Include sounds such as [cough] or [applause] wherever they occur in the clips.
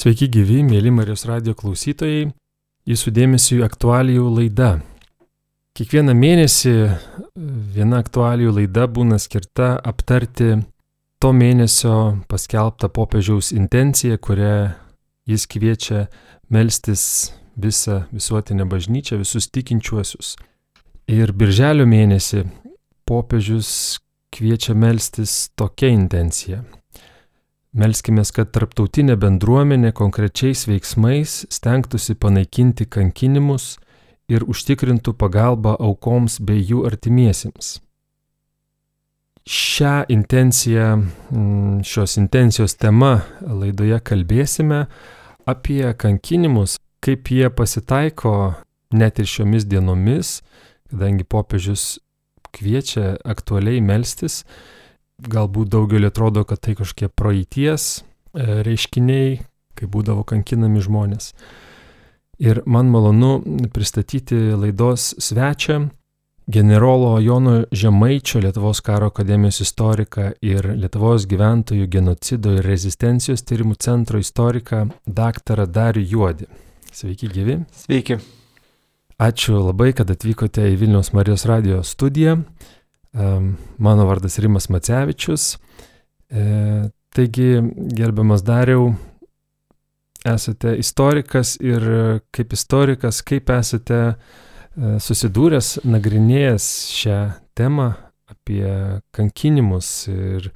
Sveiki gyvi, mėly Marijos radio klausytojai. Jūsų dėmesio aktualijų laida. Kiekvieną mėnesį viena aktualijų laida būna skirta aptarti to mėnesio paskelbtą popiežiaus intenciją, kurią jis kviečia melstis visą visuotinę bažnyčią, visus tikinčiuosius. Ir birželio mėnesį popiežius kviečia melstis tokia intencija Melskime, kad tarptautinė bendruomenė konkrečiais veiksmais stengtųsi panaikinti kankinimus ir užtikrintų pagalbą aukoms bei jų artimiesiems. Šią intenciją, mm, šios intencijos tema laidoje kalbėsime apie kankinimus, kaip jie pasitaiko net ir šiomis dienomis, kadangi popiežius kviečia aktualiai melstis galbūt daugelį atrodo, kad tai kažkokie praeities e, reiškiniai, kai būdavo kankinami žmonės. Ir man malonu pristatyti laidos svečią, generolo Jono Žemaičio Lietuvos karo akademijos istoriką ir Lietuvos gyventojų genocido ir rezistencijos tyrimų centro istoriką daktarą Darių Juodį. Sveiki, gyvi. Sveiki. Ačiū labai, kad atvykote į Vilnius Marijos radio studiją. Mano vardas Rimas Macevičius. E, taigi, gerbiamas Dariau, esate istorikas ir kaip istorikas, kaip esate e, susidūręs, nagrinėjęs šią temą apie kankinimus ir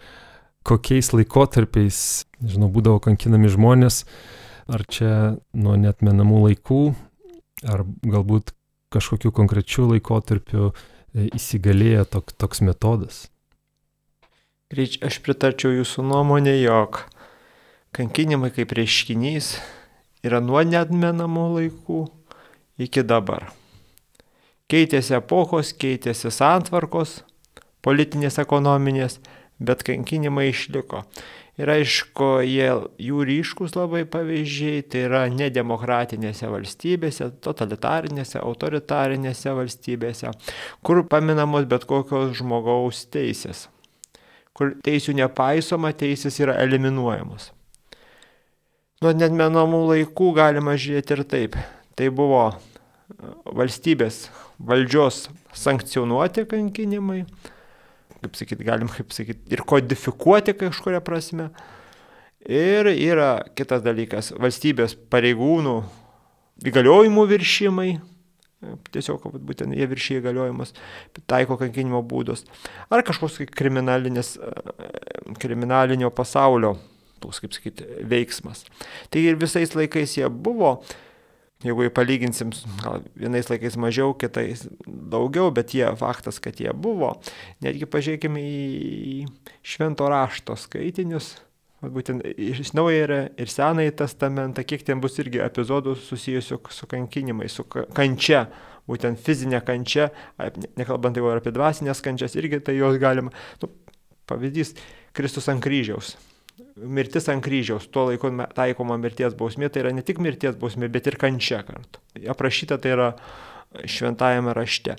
kokiais laikotarpiais, žinau, būdavo kankinami žmonės, ar čia nuo netmenamų laikų, ar galbūt kažkokiu konkrečiu laikotarpiu E, įsigalėjo tok, toks metodas. Greič, aš pritarčiau jūsų nuomonė, jog kankinimai kaip reiškinys yra nuo netmenamų laikų iki dabar. Keitėsi epochos, keitėsi santvarkos, politinės, ekonominės, bet kankinimai išliko. Ir aišku, jie, jų ryškus labai pavyzdžiai, tai yra nedemokratinėse valstybėse, totalitarinėse, autoritarinėse valstybėse, kur paminamos bet kokios žmogaus teisės, kur teisių nepaisoma, teisės yra eliminuojamos. Nuo netmenamų laikų galima žiūrėti ir taip. Tai buvo valstybės valdžios sankcionuoti kankinimai, kaip sakyt, galim, kaip sakyt, ir kodifikuoti kažkuria prasme. Ir yra kitas dalykas - valstybės pareigūnų įgaliojimų viršimai. Tiesiog, būtent jie viršyje įgaliojimus, taiko kankinimo būdus. Ar kažkoks kriminalinio pasaulio, toks, kaip sakyti, veiksmas. Tai ir visais laikais jie buvo, Jeigu palyginsim, gal vienais laikais mažiau, kitais daugiau, bet jie faktas, kad jie buvo. Netgi pažiūrėkime į švento rašto skaitinius, būtent iš naują ir senąjį testamentą, kiek ten bus irgi epizodų susijusių su kankinimais, su kančia, būtent fizinė kančia, nekalbant jau apie dvasinės kančias, irgi tai jos galima. Nu, pavyzdys, Kristus ant kryžiaus mirtis ant kryžiaus, tuo laiku taikoma mirties bausmė, tai yra ne tik mirties bausmė, bet ir kančia kartu. Aprašyta tai yra šventajame rašte.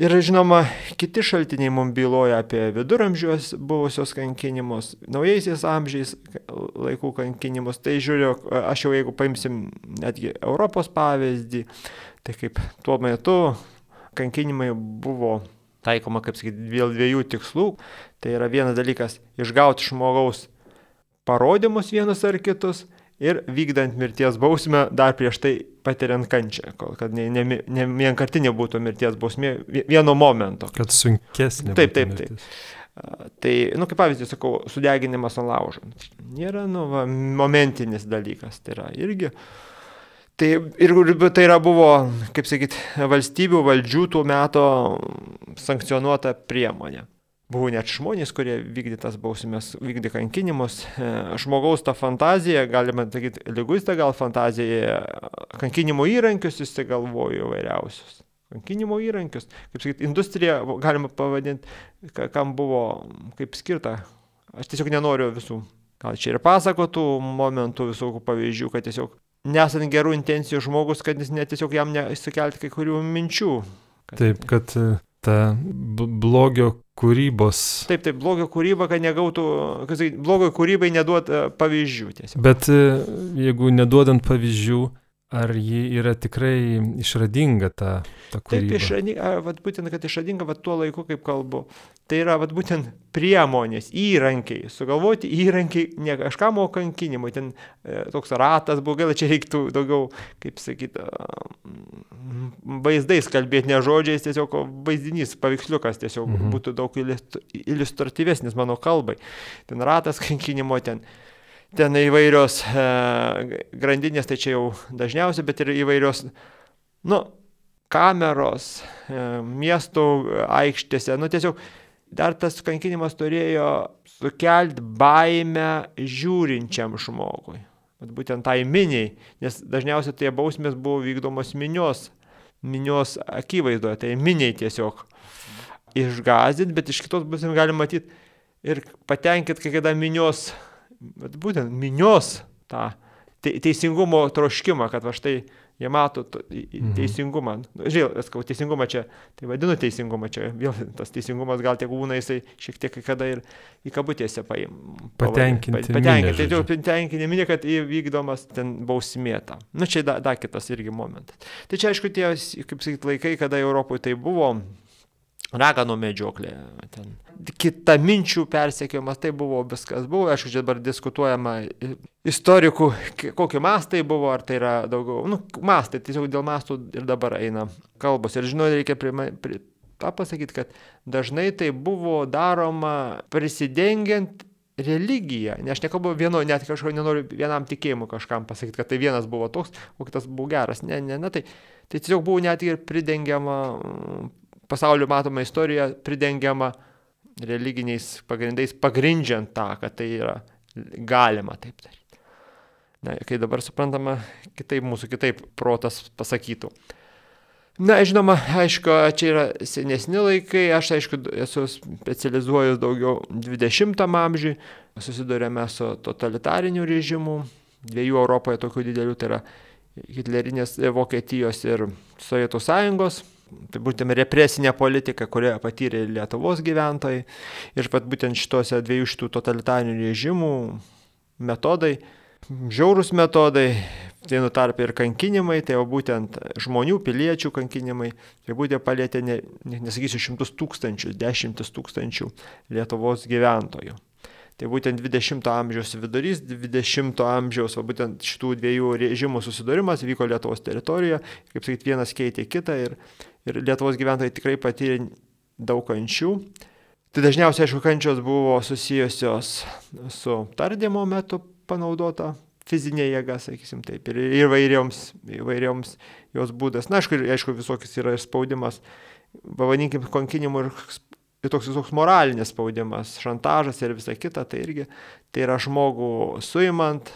Ir žinoma, kiti šaltiniai mums byloja apie viduramžius buvusios kankinimus, naujaisiais amžiais laikų kankinimus. Tai žiūriu, aš jau jeigu paimsim netgi Europos pavyzdį, tai kaip tuo metu kankinimai buvo taikoma, kaip sakyti, dėl dviejų tikslų. Tai yra vienas dalykas - išgauti žmogaus parodymus vienus ar kitus ir vykdant mirties bausmę dar prieš tai patiriant kančią, kol kad ne, ne, ne vienkartinė būtų mirties bausmė vieno momento. Kad sunkesnė. Taip, taip, taip. Tai, nu, kaip pavyzdį sakau, sudeginimas ant laužo. Nėra, nu, va, momentinis dalykas. Tai yra irgi. Tai ir tai yra buvo, kaip sakyt, valstybių valdžių tuo metu sankcionuota priemonė. Buvo net žmonės, kurie vykdė tas bausmės, vykdė kankinimus. E, žmogaus ta fantazija, galima sakyti, lyguista gal fantazija, kankinimo įrankius įsigalvojo įvairiausius. Kankinimo įrankius, kaip sakyti, industrija, galima pavadinti, kam buvo kaip skirta. Aš tiesiog nenoriu visų. Gal čia ir pasakotų momentų visokių pavyzdžių, kad tiesiog nesant gerų intencijų žmogus, kad jis net tiesiog jam nesukelti kai kurių minčių. Kad... Taip, kad ta blogio kūrybos. Taip, taip, blogio kūryba, kad negautų, kad blogio kūrybai neduot pavyzdžių tiesiog. Bet e, jeigu neduodant pavyzdžių, Ar ji yra tikrai išradinga ta, ta kūryba? Taip, išradinga, vat būtent, kad išradinga, vat tuo laiku, kaip kalbu. Tai yra, vat būtent priemonės, įrankiai, sugalvoti įrankiai, ne kažkam o kankinimui. Ten e, toks ratas buvo, gal čia reiktų daugiau, kaip sakyti, vaizdais kalbėti, ne žodžiais, tiesiog vaizdinys, paveiksliukas tiesiog mhm. būtų daug iliustratyvesnis mano kalbai. Ten ratas kankinimo, ten ten įvairios e, grandinės, tai čia jau dažniausiai, bet ir įvairios, nu, kameros, e, miestų aikštėse, nu tiesiog dar tas kankinimas turėjo sukelti baimę žiūrinčiam žmogui. Bet būtent tai miniai, nes dažniausiai tie bausmės buvo vykdomos minios, minios akivaizdoje, tai miniai tiesiog išgazdinti, bet iš kitos pusės galima matyti ir patenkinti, kai kada minios bet būtent minios tą teisingumo troškimą, kad va štai jie mato mhm. teisingumą. Nu, žiūrėjau, skau, teisingumą čia, tai vadinu teisingumą čia, vėl tas teisingumas gal tiek būna jisai šiek tiek kai kada ir į kabutėse paim. Patenkinti. Patenkinti, tai jau patenkinti minė, kad įvykdomas ten bausmėta. Na nu, čia dar da kitas irgi momentas. Tai čia aišku tie, kaip sakyt, laikai, kada Europoje tai buvo, raganų medžioklė, ten kita minčių persekiojimas, tai buvo viskas. Buvo, aišku, čia dabar diskutuojama istorikų, kokie mastai buvo, ar tai yra daugiau, nu, mastai, tiesiog dėl mastų ir dabar eina kalbos. Ir žinau, reikia prie, prie, tą pasakyti, kad dažnai tai buvo daroma prisidengiant religiją, nes aš nekalbu vieno, net kažko nenoriu vienam tikėjimui kažkam pasakyti, kad tai vienas buvo toks, o kitas buvo geras. Ne, ne, ne, tai, tai tiesiog buvo net ir pridengiama pasaulio matoma istorija pridengiama religiniais pagrindais, pagrindžiant tą, kad tai yra galima taip daryti. Na, kai dabar suprantama, kitaip mūsų kitaip protas pasakytų. Na, žinoma, aišku, čia yra senesni laikai, aš aišku esu specializuojus daugiau 20 amžiui, susidurėme su totalitariniu režimu, dviejų Europoje tokių didelių, tai yra Hitlerinės Vokietijos ir Sovietų sąjungos tai būtent represinė politika, kurią patyrė Lietuvos gyventojai ir pat būtent šituose dviejų šitų totalitarinių režimų metodai, žiaurūs metodai, vienu tarp ir kankinimai, tai jau būtent žmonių, piliečių kankinimai, tai būtent palėtė, ne, nesakysiu, šimtus tūkstančių, dešimtis tūkstančių Lietuvos gyventojų. Tai būtent 20 amžiaus vidurys, 20 amžiaus, o būtent šitų dviejų režimų susidūrimas vyko Lietuvos teritorijoje, kaip sakyt, vienas keitė kitą ir, ir Lietuvos gyventojai tikrai patyrė daug kančių. Tai dažniausiai, aišku, kančios buvo susijusios su tardymo metu panaudota fizinė jėga, sakysim taip, ir įvairioms, įvairioms jos būdas. Na, aišku, aišku, visokis yra ir spaudimas, pavadinkim, konkinimu ir ir toks visoks moralinis spaudimas, šantažas ir visa kita, tai irgi tai yra žmogų suimant,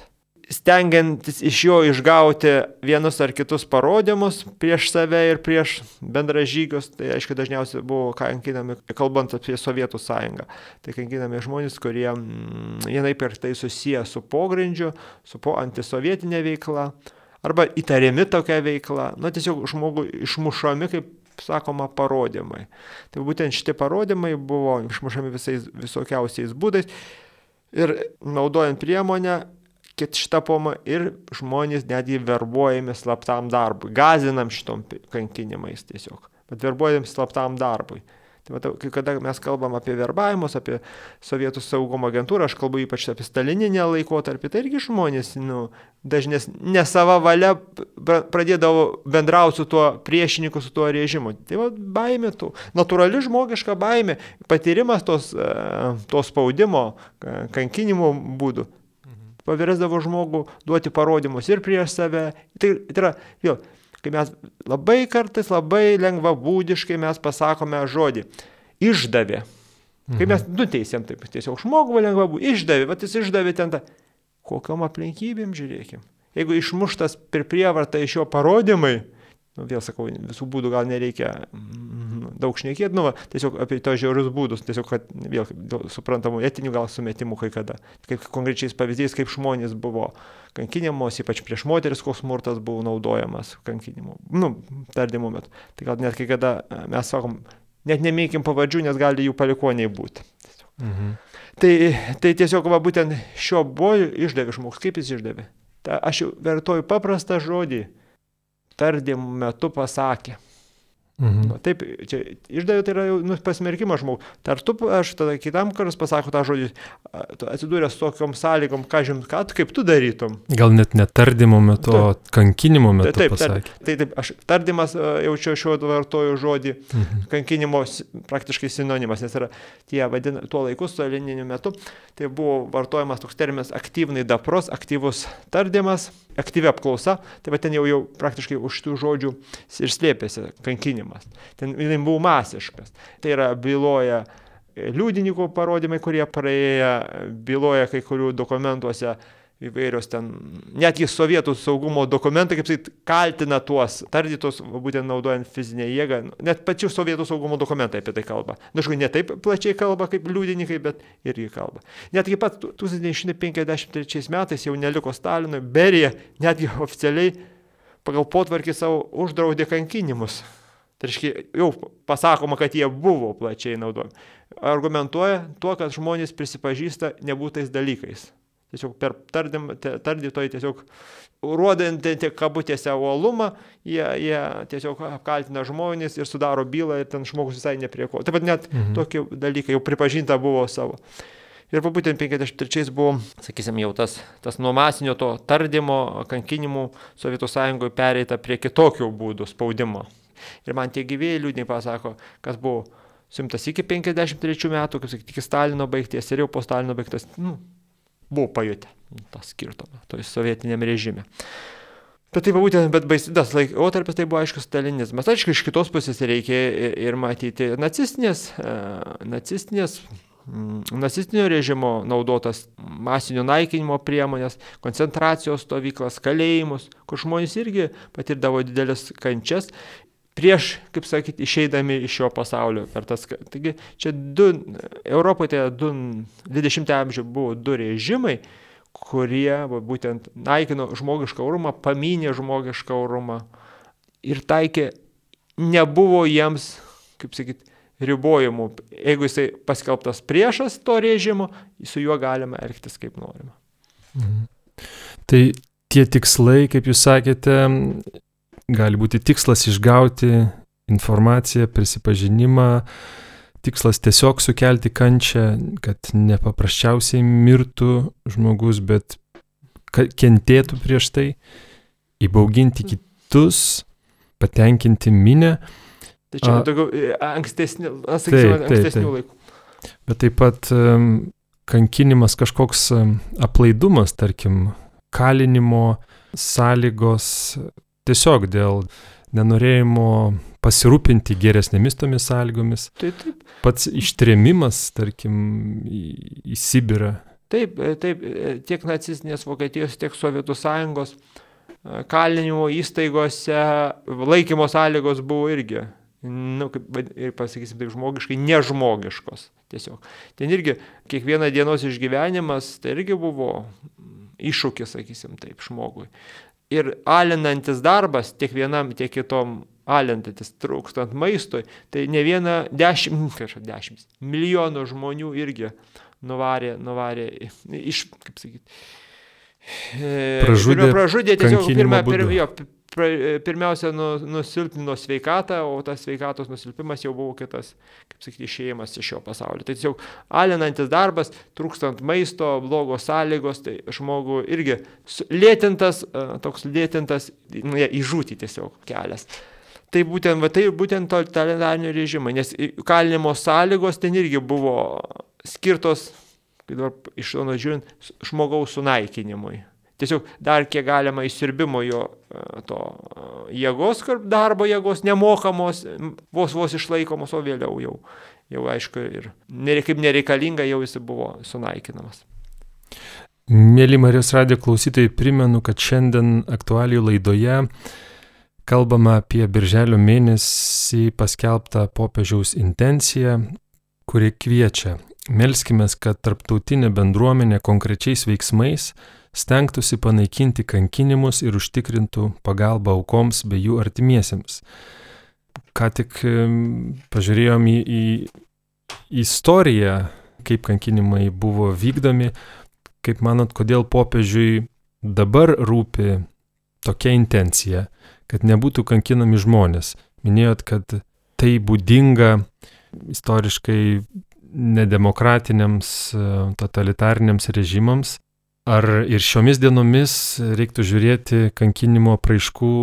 stengiantis iš jo išgauti vienus ar kitus parodymus prieš save ir prieš bendražygius, tai aišku dažniausiai buvo kankinami, kalbant apie Sovietų sąjungą, tai kankinami žmonės, kurie mm, vienaip ir tai susiję su pogrindžiu, su po antisovietinė veikla, arba įtariami tokia veikla, na tiesiog žmogų išmušami kaip sakoma, parodymai. Tai būtent šitie parodymai buvo išmušami visais visokiausiais būdais ir naudojant priemonę, šitą pomą ir žmonės netgi verbuojami slaptam darbui, gazinam šitom kankinimais tiesiog, bet verbuojami slaptam darbui. Tai matau, kai kada mes kalbam apie verbavimus, apie sovietų saugumo agentūrą, aš kalbu ypač apie stalininę laikotarpį, tai irgi žmonės, nu, dažnės ne sava valia pradėdavo bendrauti su tuo priešininku, su tuo režimu. Tai va, baimė tų, natūrali žmogiška baimė, patyrimas tos, e, to spaudimo, kankinimo būdų pavirsdavo žmogų duoti parodymus ir prieš save. Tai, tai yra, vėl, kai mes labai kartais, labai lengvabūdiškai mes pasakome žodį išdavė. Kai mes mhm. nuteisėm taip, tiesiog žmogų lengvabūdį išdavė, bet jis išdavė ten tą, kokiam aplinkybėm žiūrėkim. Jeigu išmuštas per prievartą iš jo parodymai, nu, vėl sakau, visų būdų gal nereikia mm, daug šnekėti, nu, va, tiesiog apie tos žiaurius būdus, tiesiog, kad vėl suprantamų etinių gal sumetimų kai kada, kaip konkrečiais pavyzdys, kaip žmonės buvo kankinimos, ypač prieš moteris, koks smurtas buvo naudojamas kankinimu, nu, tardymo metu. Tai gal net kai kada e, mes sakom, net neminkim pavadžių, nes gali jų palikoniai būti. Mhm. Tai, tai tiesiog va būtent šio buvo išdavė žmogus, kaip jis išdavė. Ta, aš vertoju paprastą žodį, tardymų metu pasakė. Mhm. Nu, taip, čia išdavė tai yra jau nu, pasmerkimas žmogui. Ar tu, aš tada kitam karas pasako tą žodį, atsidūręs tokiam sąlygom, ką žinot, ką, kaip tu darytum. Gal net netardymo metu, o kankinimo metu. Taip, taip, taip, taip, taip, aš tardymas jaučiu šiuo vartoju žodį, mhm. kankinimo praktiškai sinonimas, nes yra tie vadina, tuo laiku, stalininiu metu, tai buvo vartojamas toks terminas aktyvnai dapros, aktyvus tardymas, aktyvi apklausa, tai va ten jau, jau praktiškai už tų žodžių ir slėpėsi kankinimas. Ten jinai buvo masiškas. Tai yra byloja liudininkų parodymai, kurie praėję, byloja kai kurių dokumentuose įvairios ten, netgi sovietų saugumo dokumentai, kaip sakyt, kaltina tuos tardytus, būtent naudojant fizinę jėgą. Net pačių sovietų saugumo dokumentai apie tai kalba. Na, aišku, ne taip plačiai kalba kaip liudininkai, bet irgi kalba. Netgi pat 1953 metais jau neliko Stalino, Berija netgi [laughs] oficialiai pagal potvarkį savo uždraudė kankinimus. Tai reiškia, jau pasakoma, kad jie buvo plačiai naudojami. Argumentuoja tuo, kad žmonės prisipažįsta nebūtais dalykais. Tiesiog per tardytojai tiesiog ruodant tiek kabutėse uolumą, jie, jie tiesiog apkaltina žmonės ir sudaro bylą ir ten žmogus visai neprieko. Taip pat net mhm. tokie dalykai jau pripažinta buvo savo. Ir būtent 53 buvo, sakysim, jau tas, tas nuo masinio to tardymo, kankinimų Sovietų sąjungoje pereita prie kitokių būdų spaudimo. Ir man tie gyvėjai liūdniai pasako, kas buvo simtas iki 53 metų, kaip sakyti, iki Stalino baigties ir jau po Stalino baigtas, nu, buvo pajutę tą skirtumą toj sovietiniam režime. Bet tai būtent, bet baisydas laikotarpis tai buvo aiškus stalinizmas. Aišku, iš kitos pusės reikia ir matyti nacistinės, e, nacistinės mm, nacistinio režimo naudotas masinio naikinimo priemonės, koncentracijos stovyklas, kalėjimus, kur žmonės irgi patirdavo didelis kančias prieš, kaip sakyti, išeidami iš šio pasaulio. Tas, taigi čia du, Europoje tai du, 20-ojo amžiuje buvo du režimai, kurie va, būtent naikino žmogišką orumą, paminė žmogišką orumą ir taikė, nebuvo jiems, kaip sakyti, ribojimų. Jeigu jisai paskelbtas priešas to režimo, su juo galima elgtis kaip norima. Mhm. Tai tie tikslai, kaip jūs sakėte, gali būti tikslas išgauti informaciją, prisipažinimą, tikslas tiesiog sukelti kančią, kad nepaprasčiausiai mirtų žmogus, bet kentėtų prieš tai, įbauginti kitus, patenkinti minę. Tai čia daugiau e, ankstesnių, sakysime, taip, ankstesnių laikų. Bet taip pat um, kankinimas kažkoks um, aplaidumas, tarkim, kalinimo sąlygos, tiesiog dėl nenorėjimo pasirūpinti geresnėmis tomis sąlygomis. Taip, taip. Pats ištrėmimas, tarkim, į, į Sibirą. Taip, e, taip, e, tiek nacistinės Vokietijos, tiek Sovietų sąjungos e, kalinimo įstaigose laikymo sąlygos buvo irgi, nu, kaip, ir pasakysim taip, žmogiškai nežmogiškos. Tiesiog. Ten irgi kiekvieną dienos išgyvenimas, tai irgi buvo iššūkis, sakysim taip, žmogui ir alinantis darbas tiek vienam, tiek kitom alinantis trūkstant maistui, tai ne viena dešimt, [laughs] kažkaip dešimt, milijonų žmonių irgi nuvarė, nuvarė iš, kaip sakyti, pražudė, pražudė tiesiog pirmą, pirmą, jo, pirmiausia nu, nusilpnino sveikatą, o tas sveikatos nusilpimas jau buvo kitas, kaip sakyti, išėjimas iš šio pasaulio. Tai tiesiog alinantis darbas, trūkstant maisto, blogos sąlygos, tai žmogų irgi lėtintas, toks lėtintas, nu, ja, įžūti tiesiog kelias. Tai būtent, va, tai būtent totalitarinio režimo, nes kalinimo sąlygos ten irgi buvo skirtos, kaip dabar iš šono žiūrint, žmogaus sunaikinimui tiesiog dar kiek galima įsirbimo jo e, to e, jėgos, darbo jėgos nemokamos, vos vos išlaikomos, o vėliau jau, jau aišku, ir kaip nereikalinga jau jis buvo sunaikinamas. Mėly Marijos radio klausytojai, primenu, kad šiandien aktualijų laidoje kalbama apie birželio mėnesį paskelbtą popiežiaus intenciją, kuri kviečia Melskime, kad tarptautinė bendruomenė konkrečiais veiksmais stengtųsi panaikinti kankinimus ir užtikrintų pagalbą aukoms bei jų artimiesiems. ką tik pažiūrėjom į, į istoriją, kaip kankinimai buvo vykdomi, kaip manot, kodėl popiežiui dabar rūpi tokia intencija, kad nebūtų kankinami žmonės. Minėjot, kad tai būdinga istoriškai nedemokratiniams, totalitariniams režimams. Ar ir šiomis dienomis reiktų žiūrėti kankinimo praaiškų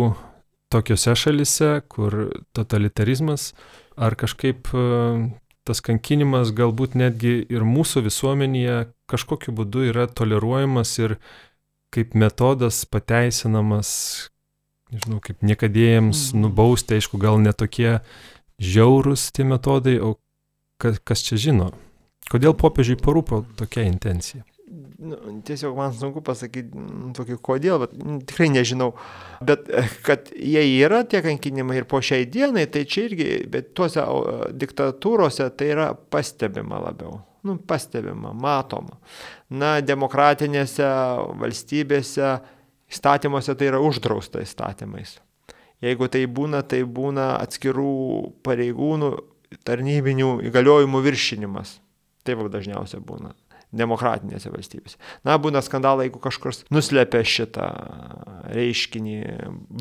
tokiuose šalise, kur totalitarizmas, ar kažkaip tas kankinimas galbūt netgi ir mūsų visuomenėje kažkokiu būdu yra toleruojamas ir kaip metodas pateisinamas, nežinau, kaip niekadėjams mm. nubausti, aišku, gal netokie žiaurus tie metodai, o kas, kas čia žino? Kodėl popiežiui parūpo tokia intencija? Nu, tiesiog man sunku pasakyti nu, tokį kodėl, bet nu, tikrai nežinau. Bet eh, kad jie yra tie kankinimai ir po šiai dienai, tai čia irgi, bet tuose diktatūrose tai yra pastebima labiau. Nu, pastebima, matoma. Na, demokratinėse valstybėse įstatymuose tai yra uždrausta įstatymais. Jeigu tai būna, tai būna atskirų pareigūnų tarnybinių įgaliojimų viršinimas. Taip dažniausiai būna demokratinėse valstybėse. Na, būna skandalai, jeigu kažkas nuslepia šitą reiškinį,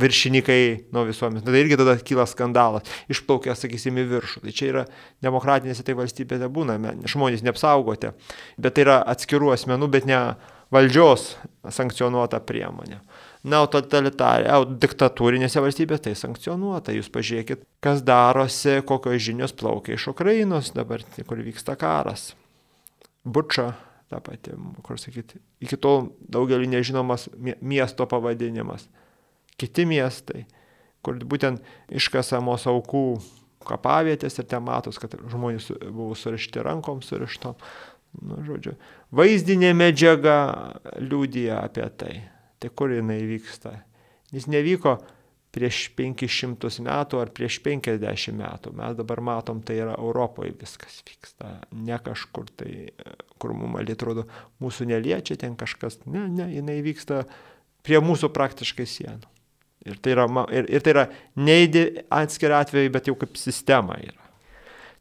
viršininkai nuo visuomenės. Tai irgi tada kyla skandalas, išplaukia, sakysim, į viršų. Tai čia yra demokratinėse tai valstybėse būna, žmonės neapsaugote, bet tai yra atskirų asmenų, bet ne valdžios sankcionuota priemonė. Na, o totalitarė, o diktatūrinėse valstybėse tai sankcionuota. Jūs pažiūrėkit, kas darosi, kokios žinios plaukia iš Ukrainos dabar, kur vyksta karas. Buča, ta pati, kur sakyti, iki tol daugelį nežinomas miesto pavadinimas. Kiti miestai, kur būtent iškasamos aukų kapavietės ir ten matos, kad žmonės buvo surišti rankom, surištom. Nu, žodžiu, vaizdinė medžiaga liūdija apie tai. Tai kur jinai vyksta? Jis nevyko prieš 500 metų ar prieš 50 metų. Mes dabar matom, tai yra Europoje viskas vyksta. Ne kažkur tai, kur mums atrodo, mūsų neliečia ten kažkas. Ne, ne, jinai vyksta prie mūsų praktiškai sienų. Ir tai yra, ir, ir tai yra ne atskiri atvejai, bet jau kaip sistema yra.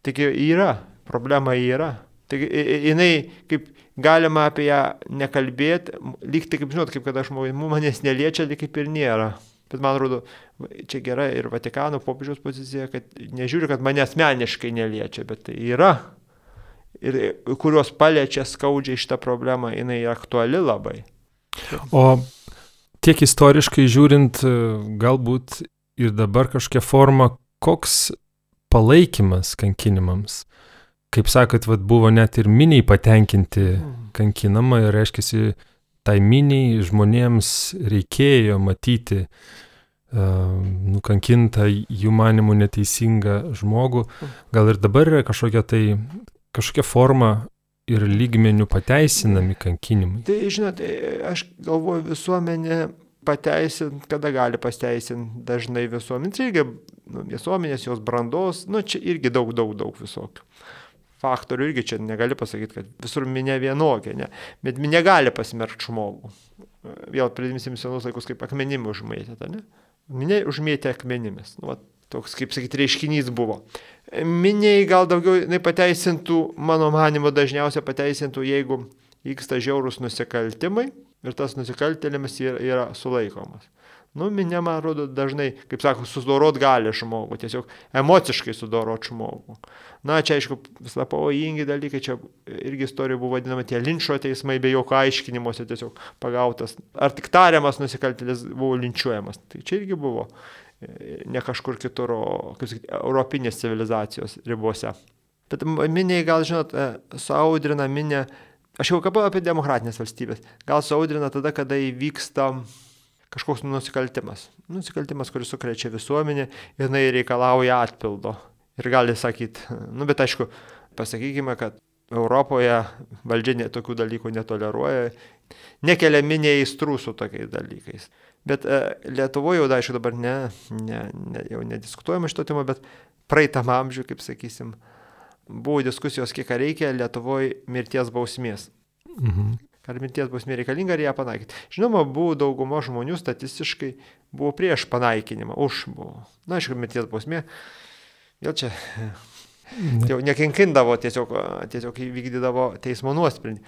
Taigi yra, problema yra. Taigi jinai kaip galima apie ją nekalbėti, lyg tai kaip žinot, kaip kad aš manęs neliečia, lyg kaip ir nėra. Bet man atrodo, čia gera ir Vatikano popiežiaus pozicija, kad nežiūri, kad mane asmeniškai neliečia, bet tai yra. Ir kurios paliečia skaudžiai šitą problemą, jinai aktuali labai. O tiek istoriškai žiūrint, galbūt ir dabar kažkokia forma, koks palaikymas kankinimams kaip sakot, vat, buvo net ir miniai patenkinti mm. kankinama ir reiškia, tai miniai žmonėms reikėjo matyti uh, nukankintą jų manimų neteisingą žmogų. Mm. Gal ir dabar yra kažkokia tai, kažkokia forma ir lygmenių pateisinami kankinimai. Tai žinot, aš galvoju visuomenė pateisint, kada gali pasteisinti dažnai visuomenės, irgi nu, visuomenės jos brandos, nu čia irgi daug, daug, daug visokių faktorių irgi čia negali pasakyti, kad visur minė vienokia, ne. bet minė gali pasmerkti žmogų. Vėl pridimsim senus laikus kaip akmenimi užmėtėte, ne? Minė užmėtė akmenimis. Nu, va, toks, kaip sakyti, reiškinys buvo. Miniai gal daugiau nepateisintų, mano manimo dažniausiai pateisintų, jeigu vyksta žiaurūs nusikaltimai ir tas nusikaltėlimas yra, yra sulaikomas. Nu, minė, man atrodo, dažnai, kaip sako, sudorot gali žmogų, tiesiog emociškai sudorot žmogų. Na, čia aišku, visą pavojingi dalykai, čia irgi istorijoje buvo vadinama tie linčio teismai be jokio aiškinimuose tiesiog pagautas. Ar tik tariamas nusikaltėlis buvo linčiuojamas. Tai čia irgi buvo e, ne kažkur kitur, o, kaip sakyti, europinės civilizacijos ribose. Bet miniai, gal žinot, e, suaudrina minę, aš jau kalbu apie demokratinės valstybės, gal suaudrina tada, kada įvyksta kažkoks nusikaltimas. Nusikaltimas, kuris sukrečia visuomenė ir jinai reikalauja atpildo. Ir gali sakyti, nu bet aišku, pasakykime, kad Europoje valdžia tokių dalykų netoleruoja, nekelia minė įstrų su tokiais dalykais. Bet e, Lietuvoje jau, aišku, dabar ne, ne, ne, jau nediskutuojama šito tema, bet praeitam amžiui, kaip sakysim, buvo diskusijos, kiek reikia Lietuvoje mirties bausmės. Mhm. Ar mirties bausmė reikalinga ar ją panaikinti. Žinoma, buvo dauguma žmonių statistiškai buvo prieš panaikinimą, už buvo. Na, aišku, mirties bausmė, vėl čia jau nekinkindavo, tiesiog, tiesiog įvykdydavo teismo nuosprendį.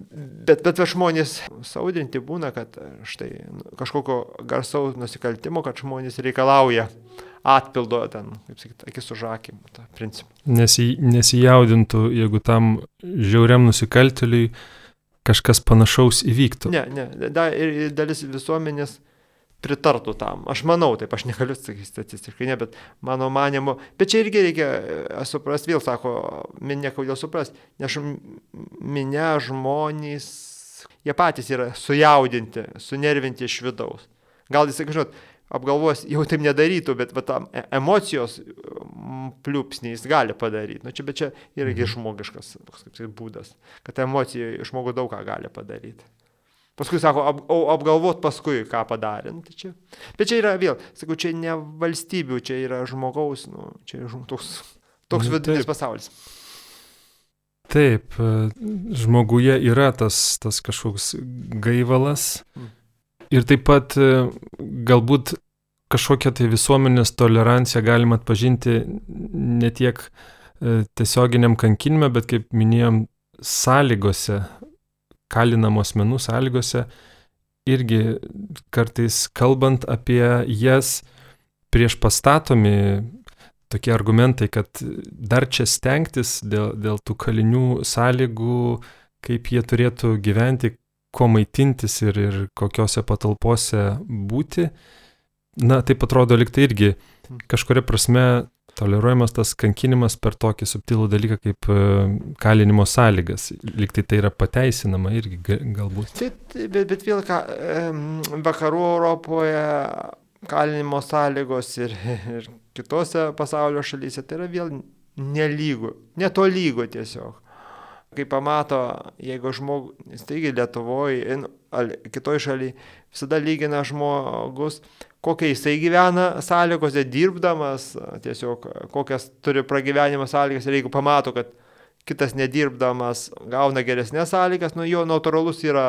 Bet, bet žmonės saudinti būna, kad štai kažkokio garsaus nusikaltimo, kad žmonės reikalauja atpildo ten, kaip sakyti, akis už akį, tą principą. Nesi, nesijaudintų, jeigu tam žiauriam nusikaltėliui kažkas panašaus įvyktų. Ne, ne, da, ir dalis visuomenės pritartų tam. Aš manau, taip aš negaliu sakyti statistiškai, ne, bet mano manimu, bet čia irgi reikia e, suprasti, vėl sako, minė kodėl suprasti, nes minė žmonės, jie patys yra sujaudinti, sunervinti iš vidaus. Gal jis, žinot, apgalvos, jau taip nedarytų, bet va, tam e, emocijos pliūpsniais gali padaryti. Nu, čia, bet čia irgi mhm. žmogiškas kaip būdas, kad emocija žmogų daug ką gali padaryti. Paskui sako, ap, apgalvot paskui, ką padarė. Nu, tai čia. Bet čia yra vėl, sakau, čia ne valstybių, čia yra žmogaus, nu, čia yra toks, toks nu, vidinis pasaulis. Taip, e, žmoguje yra tas, tas kažkoks gaivalas. Mm Ir taip pat e, galbūt kažkokią tai visuomenės toleranciją galima atpažinti ne tiek e, tiesioginiam kankinime, bet kaip minėjom, sąlygose, kalinamo asmenų sąlygose, irgi kartais kalbant apie jas prieš pastatomi tokie argumentai, kad dar čia stengtis dėl, dėl tų kalinių sąlygų, kaip jie turėtų gyventi, kuo maitintis ir, ir kokiose patalpose būti, na, taip atrodo liktai irgi kažkuria prasme toleruojamas tas kankinimas per tokį subtilų dalyką kaip e, kalinimo sąlygas. Liktai tai yra pateisinama irgi galbūt. Tai, bet, bet vėl ką, vakarų Europoje kalinimo sąlygos ir, [laughs] ir kitose pasaulio šalyse tai yra vėl nelygų, netolygo tiesiog kai pamato, jeigu žmogus, taigi Lietuvoje, kitoje šalyje, visada lygina žmogus, kokia jisai gyvena sąlygose, dirbdamas, tiesiog kokias turi pragyvenimo sąlygas ir jeigu pamato, kad kitas nedirbdamas gauna geresnės sąlygas, nu jo natūralus yra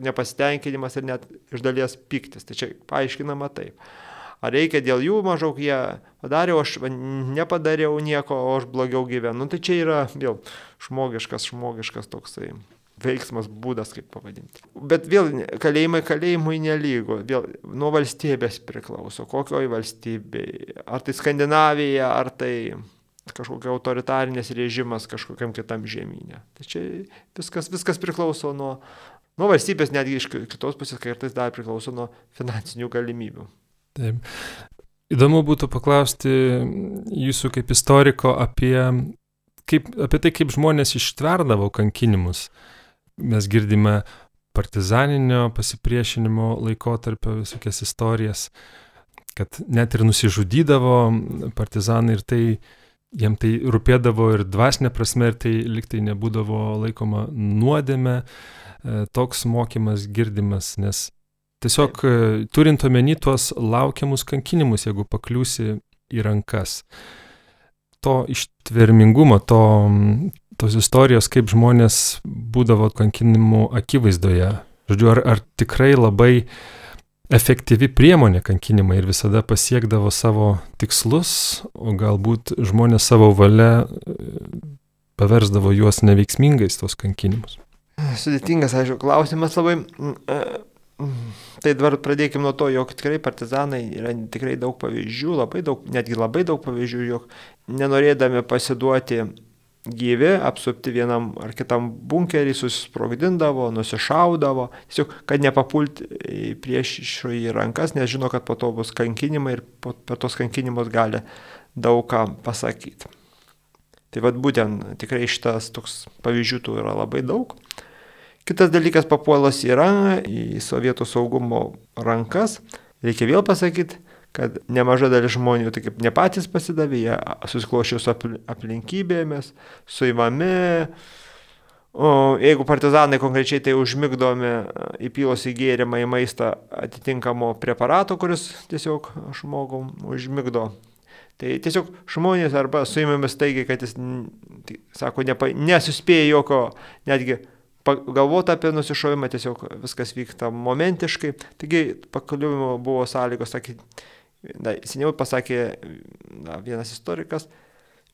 nepasitenkinimas ir net iš dalies piktis. Tai čia paaiškinama taip ar reikia dėl jų maždaug jie padarė, o aš nepadariau nieko, o aš blogiau gyvenu. Nu, tai čia yra vėl žmogiškas, žmogiškas toksai veiksmas, būdas, kaip pavadinti. Bet vėl kalėjimai kalėjimui nelygo, vėl nuo valstybės priklauso, kokioj valstybėje, ar tai Skandinavija, ar tai kažkokia autoritarinės režimas kažkokiam kitam žemynė. Tai čia viskas, viskas priklauso nuo, nuo valstybės, netgi iš kitos pusės kartais dar priklauso nuo finansinių galimybių. Taip. Įdomu būtų paklausti jūsų kaip istoriko apie, kaip, apie tai, kaip žmonės ištverdavo kankinimus. Mes girdime partizaninio pasipriešinimo laikotarpio visokias istorijas, kad net ir nusižudydavo partizanai ir tai jiem tai rūpėdavo ir dvasinė prasme, ir tai liktai nebūdavo laikoma nuodėme. E, toks mokymas girdimas, nes Tiesiog e, turint omeny tuos laukiamus kankinimus, jeigu pakliūsi į rankas. To ištvermingumo, to, tos istorijos, kaip žmonės būdavo kankinimų akivaizdoje. Žodžiu, ar, ar tikrai labai efektyvi priemonė kankinimai ir visada pasiekdavo savo tikslus, o galbūt žmonės savo valia e, paversdavo juos neveiksmingais tos kankinimus. Sudėtingas, aišku, klausimas labai. E, Tai dabar pradėkime nuo to, jog tikrai partizanai yra tikrai daug pavyzdžių, labai daug, netgi labai daug pavyzdžių, jog nenorėdami pasiduoti gyvi, apsupti vienam ar kitam bunkerį, susprogdindavo, nusišaudavo, tiesiog, kad nepapulti priešų į rankas, nes žino, kad po to bus kankinimai ir po, per tos kankinimus gali daug ką pasakyti. Tai vad būtent tikrai šitas toks pavyzdžių tų yra labai daug. Kitas dalykas papuolas yra į sovietų saugumo rankas. Reikia vėl pasakyti, kad nemaža dalis žmonių tai kaip ne patys pasidavė, jie susiklošė su aplinkybėmis, suimami. O jeigu partizanai konkrečiai tai užmigdomi įpilosi gėrimą į maistą atitinkamo preparato, kuris tiesiog žmogų užmigdo. Tai tiesiog žmonės arba suimami staigiai, kad jis, tai, sako, nepa, nesuspėja jokio netgi galvota apie nusišovimą, tiesiog viskas vyksta momentiškai. Taigi pakliuvimo buvo sąlygos, sakė, na, seniau pasakė na, vienas istorikas,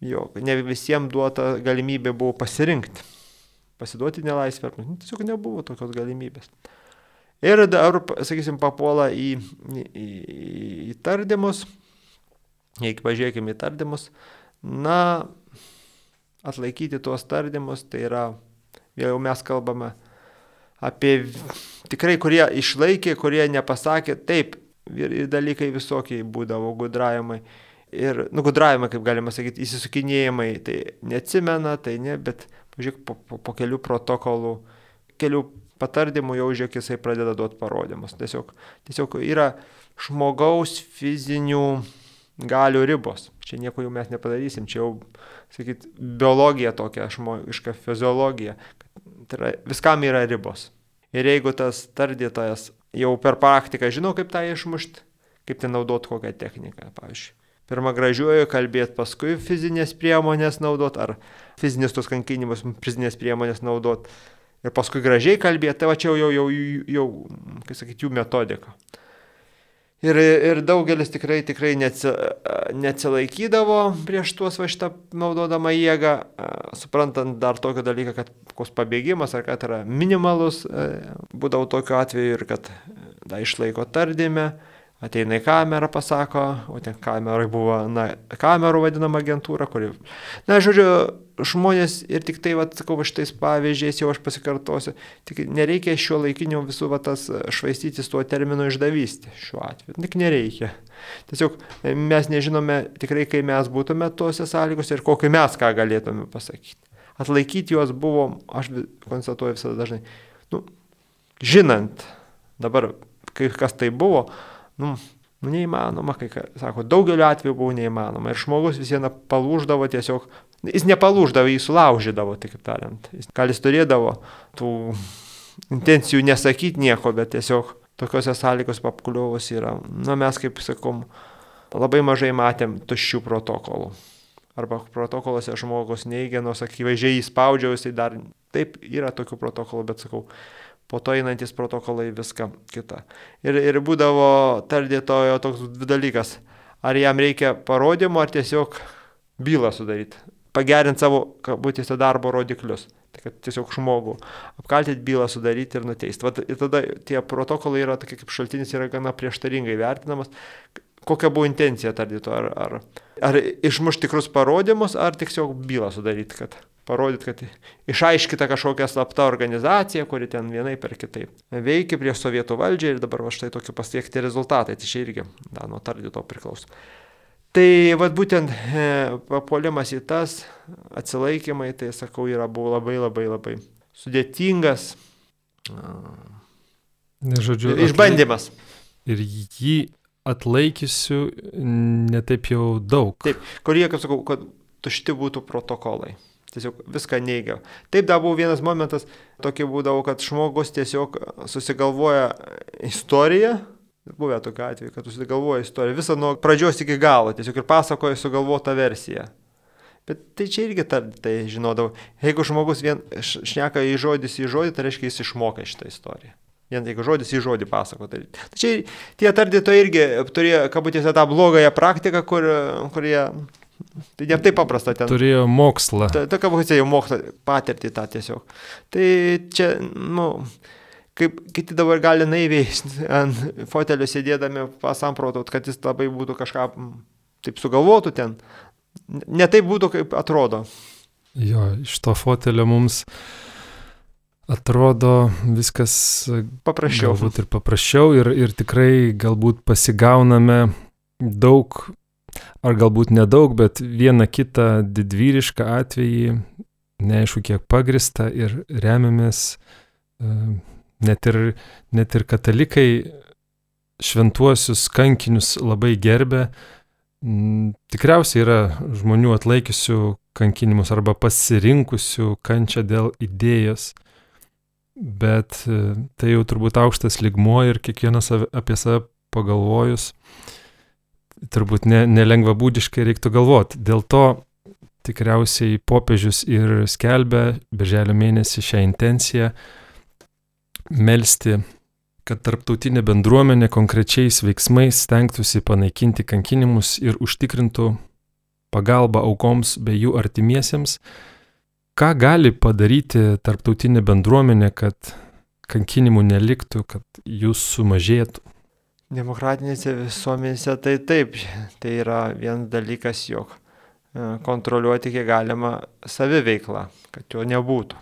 jo, ne visiems duota galimybė buvo pasirinkti, pasiduoti nelaisvę, nu, tiesiog nebuvo tokios galimybės. Ir dar, sakysim, papuola į, į, į tardymus, jeigu pažiūrėkime į tardymus, na, atlaikyti tuos tardymus, tai yra, jau mes kalbame apie tikrai, kurie išlaikė, kurie nepasakė, taip, ir, ir dalykai visokiai būdavo, gudravimai. Ir, nu, gudravimai, kaip galima sakyti, įsisukinėjimai, tai neatsimena, tai ne, bet, pažiūrėk, po, po, po kelių protokolų, kelių patardymų jau žiūrėk, jisai pradeda duoti parodymus. Tiesiog, tiesiog yra žmogaus fizinių galių ribos. Čia nieko jau mes nepadarysim, čia jau, sakyt, biologija tokia, žmogiška fiziologija. Tai yra, viskam yra ribos. Ir jeigu tas tardytojas jau per praktiką žino, kaip tą išmušti, kaip ten naudot kokią techniką, pavyzdžiui. Pirmą gražiuoju kalbėti, paskui fizinės priemonės naudot, ar fizinės tos kankinimus, fizinės priemonės naudot, ir paskui gražiai kalbėti, tai va čia jau, jau, jau, jau kaip sakyti, jų metodika. Ir, ir daugelis tikrai, tikrai neatsi, neatsilaikydavo prieš tuos va šitą naudodama jėgą, suprantant dar tokį dalyką, kad koks pabėgimas ar kad yra minimalus, būdavo tokiu atveju ir kad da, išlaiko tardymę, ateina į kamerą, pasako, o ten kamerai buvo, na, kamerų vadinama agentūra, kuri, na, žodžiu, žmonės ir tik tai, va, sakau, šitais pavyzdžiais jau aš pasikartosiu, tik nereikia šio laikinio visų, va, tas švaistytis tuo terminu išdavystė šiuo atveju, tik nereikia. Tiesiog mes nežinome tikrai, kai mes būtume tuose sąlygose ir kokį mes ką galėtume pasakyti. Atlaikyti juos buvo, aš konstatuoju visada dažnai, nu, žinant dabar, kai kas tai buvo, nu, nu neįmanoma, kai, sako, daugeliu atveju buvo neįmanoma. Ir žmogus vis viena palūždavo tiesiog, jis nepalūždavo, jį sulaužydavo, taip tariant. Jis, gal jis turėdavo tų intencijų nesakyti nieko, bet tiesiog tokiuose sąlygos papkuliovus yra. Na mes, kaip sakom, labai mažai matėm tuščių protokolų. Arba protokoluose žmogus neigia, nors akivaizdžiai įspaudžiau, jisai dar taip yra tokių protokolų, bet sakau, po to einantis protokolai viską kitą. Ir, ir būdavo tardėtojo toks dalykas, ar jam reikia parodymų, ar tiesiog bylą sudaryti, pagerinti savo, kabutėse, darbo rodiklius. Tai kad tiesiog žmogų apkaltinti bylą sudaryti ir nuteisti. Vat, ir tada tie protokolai yra tokie kaip šaltinis, yra gana prieštaringai vertinamas. Kokia buvo intencija tardyto, ar, ar, ar išmušti tikrus parodymus, ar tiesiog bylą sudaryti, kad parodyti, kad išaiškita kažkokia slapta organizacija, kuri ten vienai per kitaip veikia prieš sovietų valdžią ir dabar va štai tokie pasiekti rezultatai, tai čia irgi da, nuo tardyto priklauso. Tai vad būtent e, papuolimas į tas atsilaikymai, tai sakau, yra buvo labai labai labai sudėtingas. Ne, žodžiu, išbandymas. Ir jį atlaikysiu netaip jau daug. Taip, kurie, kaip sakau, kad tušti būtų protokolai tiesiog viską neigia. Taip dar buvo vienas momentas, tokie būdavo, kad žmogus tiesiog susigalvoja istoriją, buvę tokiu atveju, kad susigalvoja istoriją, visą nuo pradžios iki galo, tiesiog ir pasakoja sugalvotą versiją. Bet tai čia irgi tar, tai žinodavau. Jeigu žmogus vien šneka į žodis į žodį, tai reiškia jis išmokė šitą istoriją. Vien jeigu žodis į žodį pasako. Tai, tai čia tie tardytojai irgi turėjo, kabutėse, tą blogąją praktiką, kur, kur jie Tai ne taip paprasta ten. Turėjo mokslą. Ta, ta kabutė jau mokslą, patirtį tą tiesiog. Tai čia, nu, kaip kiti dabar gali naiviai ant fotelio sėdėdami pasamprotot, kad jis labai būtų kažką taip sugalvotų ten. Ne taip būtų, kaip atrodo. Jo, iš to fotelio mums atrodo viskas paprasčiau. Galbūt ir paprasčiau ir, ir tikrai galbūt pasigauname daug ar galbūt nedaug, bet vieną kitą didvyrišką atvejį, neaišku kiek pagrista ir remiamės, e, net ir, net ir katalikai šventuosius kankinius labai gerbė. Tikriausiai yra žmonių atlaikiusių kankinimus arba pasirinkusių kančią dėl idėjos, bet e, tai jau turbūt aukštas ligmuo ir kiekvienas apie save pagalvojus turbūt ne, nelengva būdiškai reiktų galvoti. Dėl to tikriausiai popiežius ir skelbia birželio mėnesį šią intenciją melstį, kad tarptautinė bendruomenė konkrečiais veiksmais stengtųsi panaikinti kankinimus ir užtikrintų pagalbą aukoms bei jų artimiesiems. Ką gali padaryti tarptautinė bendruomenė, kad kankinimų neliktų, kad jų sumažėtų? Demokratinėse visuomenėse tai taip, tai yra vienas dalykas, jog e, kontroliuoti kiek galima saviveiklą, kad jo nebūtų.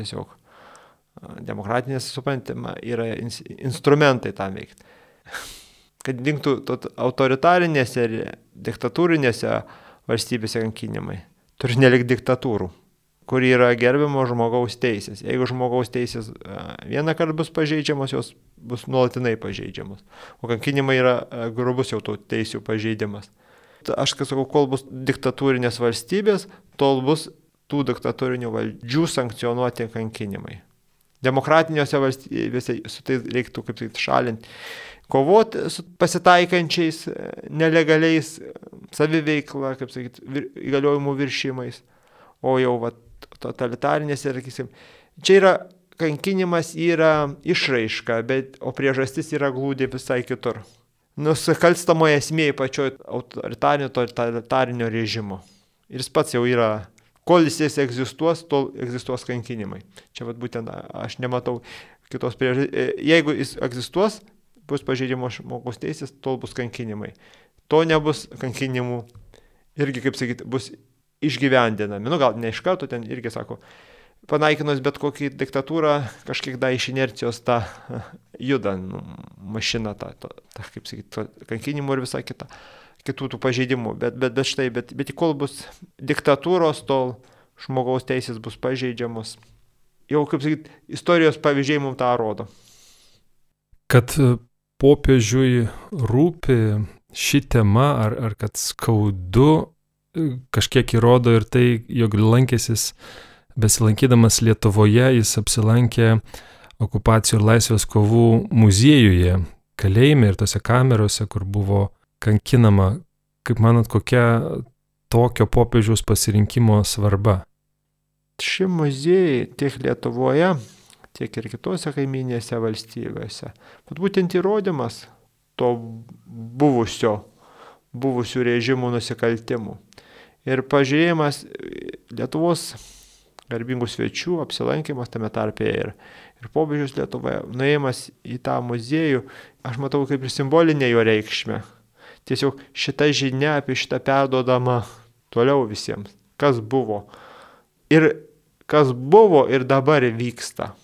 Tiesiog e, demokratinės suprantama yra instrumentai tam veikti. Kad dinktų autoritarinėse ir diktatūrinėse valstybėse kankinimai. Turi nelik diktatūrų kur yra gerbiamo žmogaus teisės. Jeigu žmogaus teisės vieną kartą bus pažeidžiamos, jos bus nuolatinai pažeidžiamos. O kankinimai yra grubus jau tų teisių pažeidimas. Aš kas sakau, kol bus diktatūrinės valstybės, tol bus tų diktatūrinių valdžių sankcionuoti kankinimai. Demokratiniuose valstybėse su tai reiktų kaip tai šalinti. Kovoti su pasitaikančiais nelegaliais saviveikla, kaip sakyti, įgaliojimų viršymais. O jau vat, totalitarinės ir, sakysim, čia yra kankinimas yra išraiška, bet, o priežastis yra glūdė visai kitur. Nusikalstamoje esmėje pačioje autoritarinio, totalitarinio režimo. Ir jis pats jau yra, kol jis egzistuos, tol egzistuos kankinimai. Čia vat būtent aš nematau kitos priežasties. Jeigu jis egzistuos, bus pažeidimo žmogaus teisės, tol bus kankinimai. To nebus kankinimų. Irgi, kaip sakyti, bus išgyvendinami. Nu gal ne iš karto ten irgi sako, panaikinus bet kokį diktatūrą, kažkiek da iš inercijos ta [laughs] juda nu, mašina, ta, ta, ta kaip sakyti, kankinimų ir visa kita, kitų tų pažeidimų. Bet, bet, bet štai, bet, bet kol bus diktatūros, tol žmogaus teisės bus pažeidžiamos. Jau, kaip sakyti, istorijos pavyzdžiai mums tą rodo. Kad popiežiui rūpi ši tema, ar, ar kad skaudu kažkiek įrodo ir tai, jog lankėsis, besilankydamas Lietuvoje, jis apsilankė okupacijų ir laisvės kovų muziejuje, kalėjime ir tose kamerose, kur buvo kankinama. Kaip manot, kokia tokio popiežiaus pasirinkimo svarba? Ši muziejai tiek Lietuvoje, tiek ir kitose kaiminėse valstybėse. Bet būtent įrodymas to buvusio, buvusių režimų nusikaltimų ir pažiūrėjimas Lietuvos garbingų svečių, apsilankimas tame tarpe ir, ir pobėžius Lietuvoje, nuėjimas į tą muziejų, aš matau kaip ir simbolinė jo reikšmė. Tiesiog šita žinia apie šitą perdodama toliau visiems, kas buvo. Ir kas buvo ir dabar vyksta.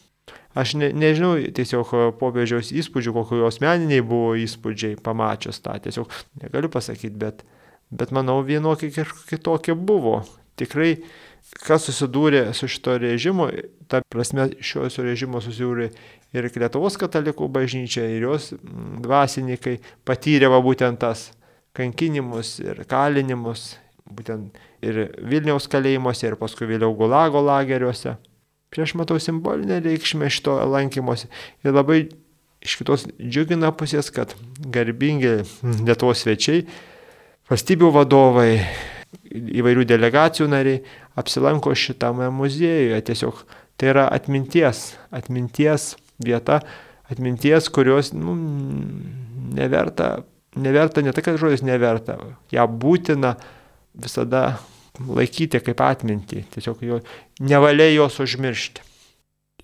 Aš ne, nežinau tiesiog popiežiaus įspūdžių, kokiu jos meniniai buvo įspūdžiai pamačius tą, tiesiog negaliu pasakyti, bet bet manau vienokie kitokie buvo. Tikrai, kas susidūrė su šito režimu, ta prasme šio režimo susidūrė ir Lietuvos katalikų bažnyčia, ir jos mm, dvasininkai patyrė va būtent tas kankinimus ir kalinimus, būtent ir Vilniaus kalėjimuose, ir paskui vėliau Gulago lageriuose. Prieš matau simbolinę reikšmę šito lankymosi ir labai iš kitos džiugina pusės, kad garbingi Lietuvos svečiai valstybių vadovai, įvairių delegacijų nariai apsilanko šitame muziejuje. Tiesiog tai yra atminties, atminties vieta, atminties, kurios nu, neverta, neverta, ne tai, kad žodis neverta, ją būtina visada laikyti kaip atmintį, tiesiog jo, nevalia jos užmiršti.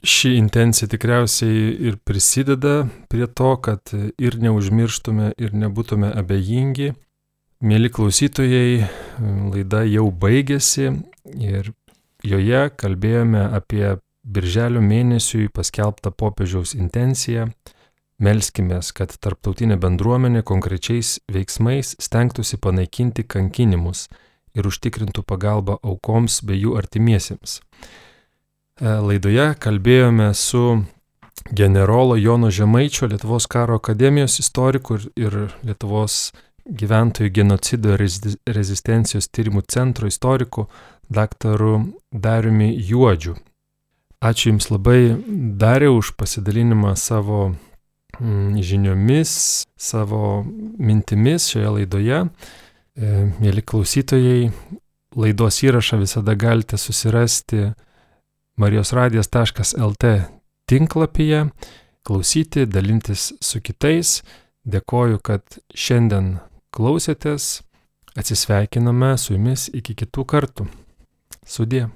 Ši intencija tikriausiai ir prisideda prie to, kad ir neužmirštume, ir nebūtume abejingi Mėly klausytojai, laida jau baigėsi ir joje kalbėjome apie Birželio mėnesiui paskelbtą popiežiaus intenciją. Melskime, kad tarptautinė bendruomenė konkrečiais veiksmais stengtųsi panaikinti kankinimus ir užtikrintų pagalbą aukoms bei jų artimiesiems. E, laidoje kalbėjome su generolo Jono Žemaičio Lietuvos karo akademijos istoriku ir Lietuvos gyventojų genocido rezistencijos tyrimų centro istoriku daktaru Dariumi Juodžiu. Ačiū Jums labai, Dariu, už pasidalinimą savo mm, žiniomis, savo mintimis šioje laidoje. E, mėly klausytojai, laidos įrašą visada galite susirasti marijosradijas.lt tinklapyje, klausyti, dalintis su kitais. Dėkoju, kad šiandien klausėtės. Atsisveikiname su jumis iki kitų kartų. Sudė.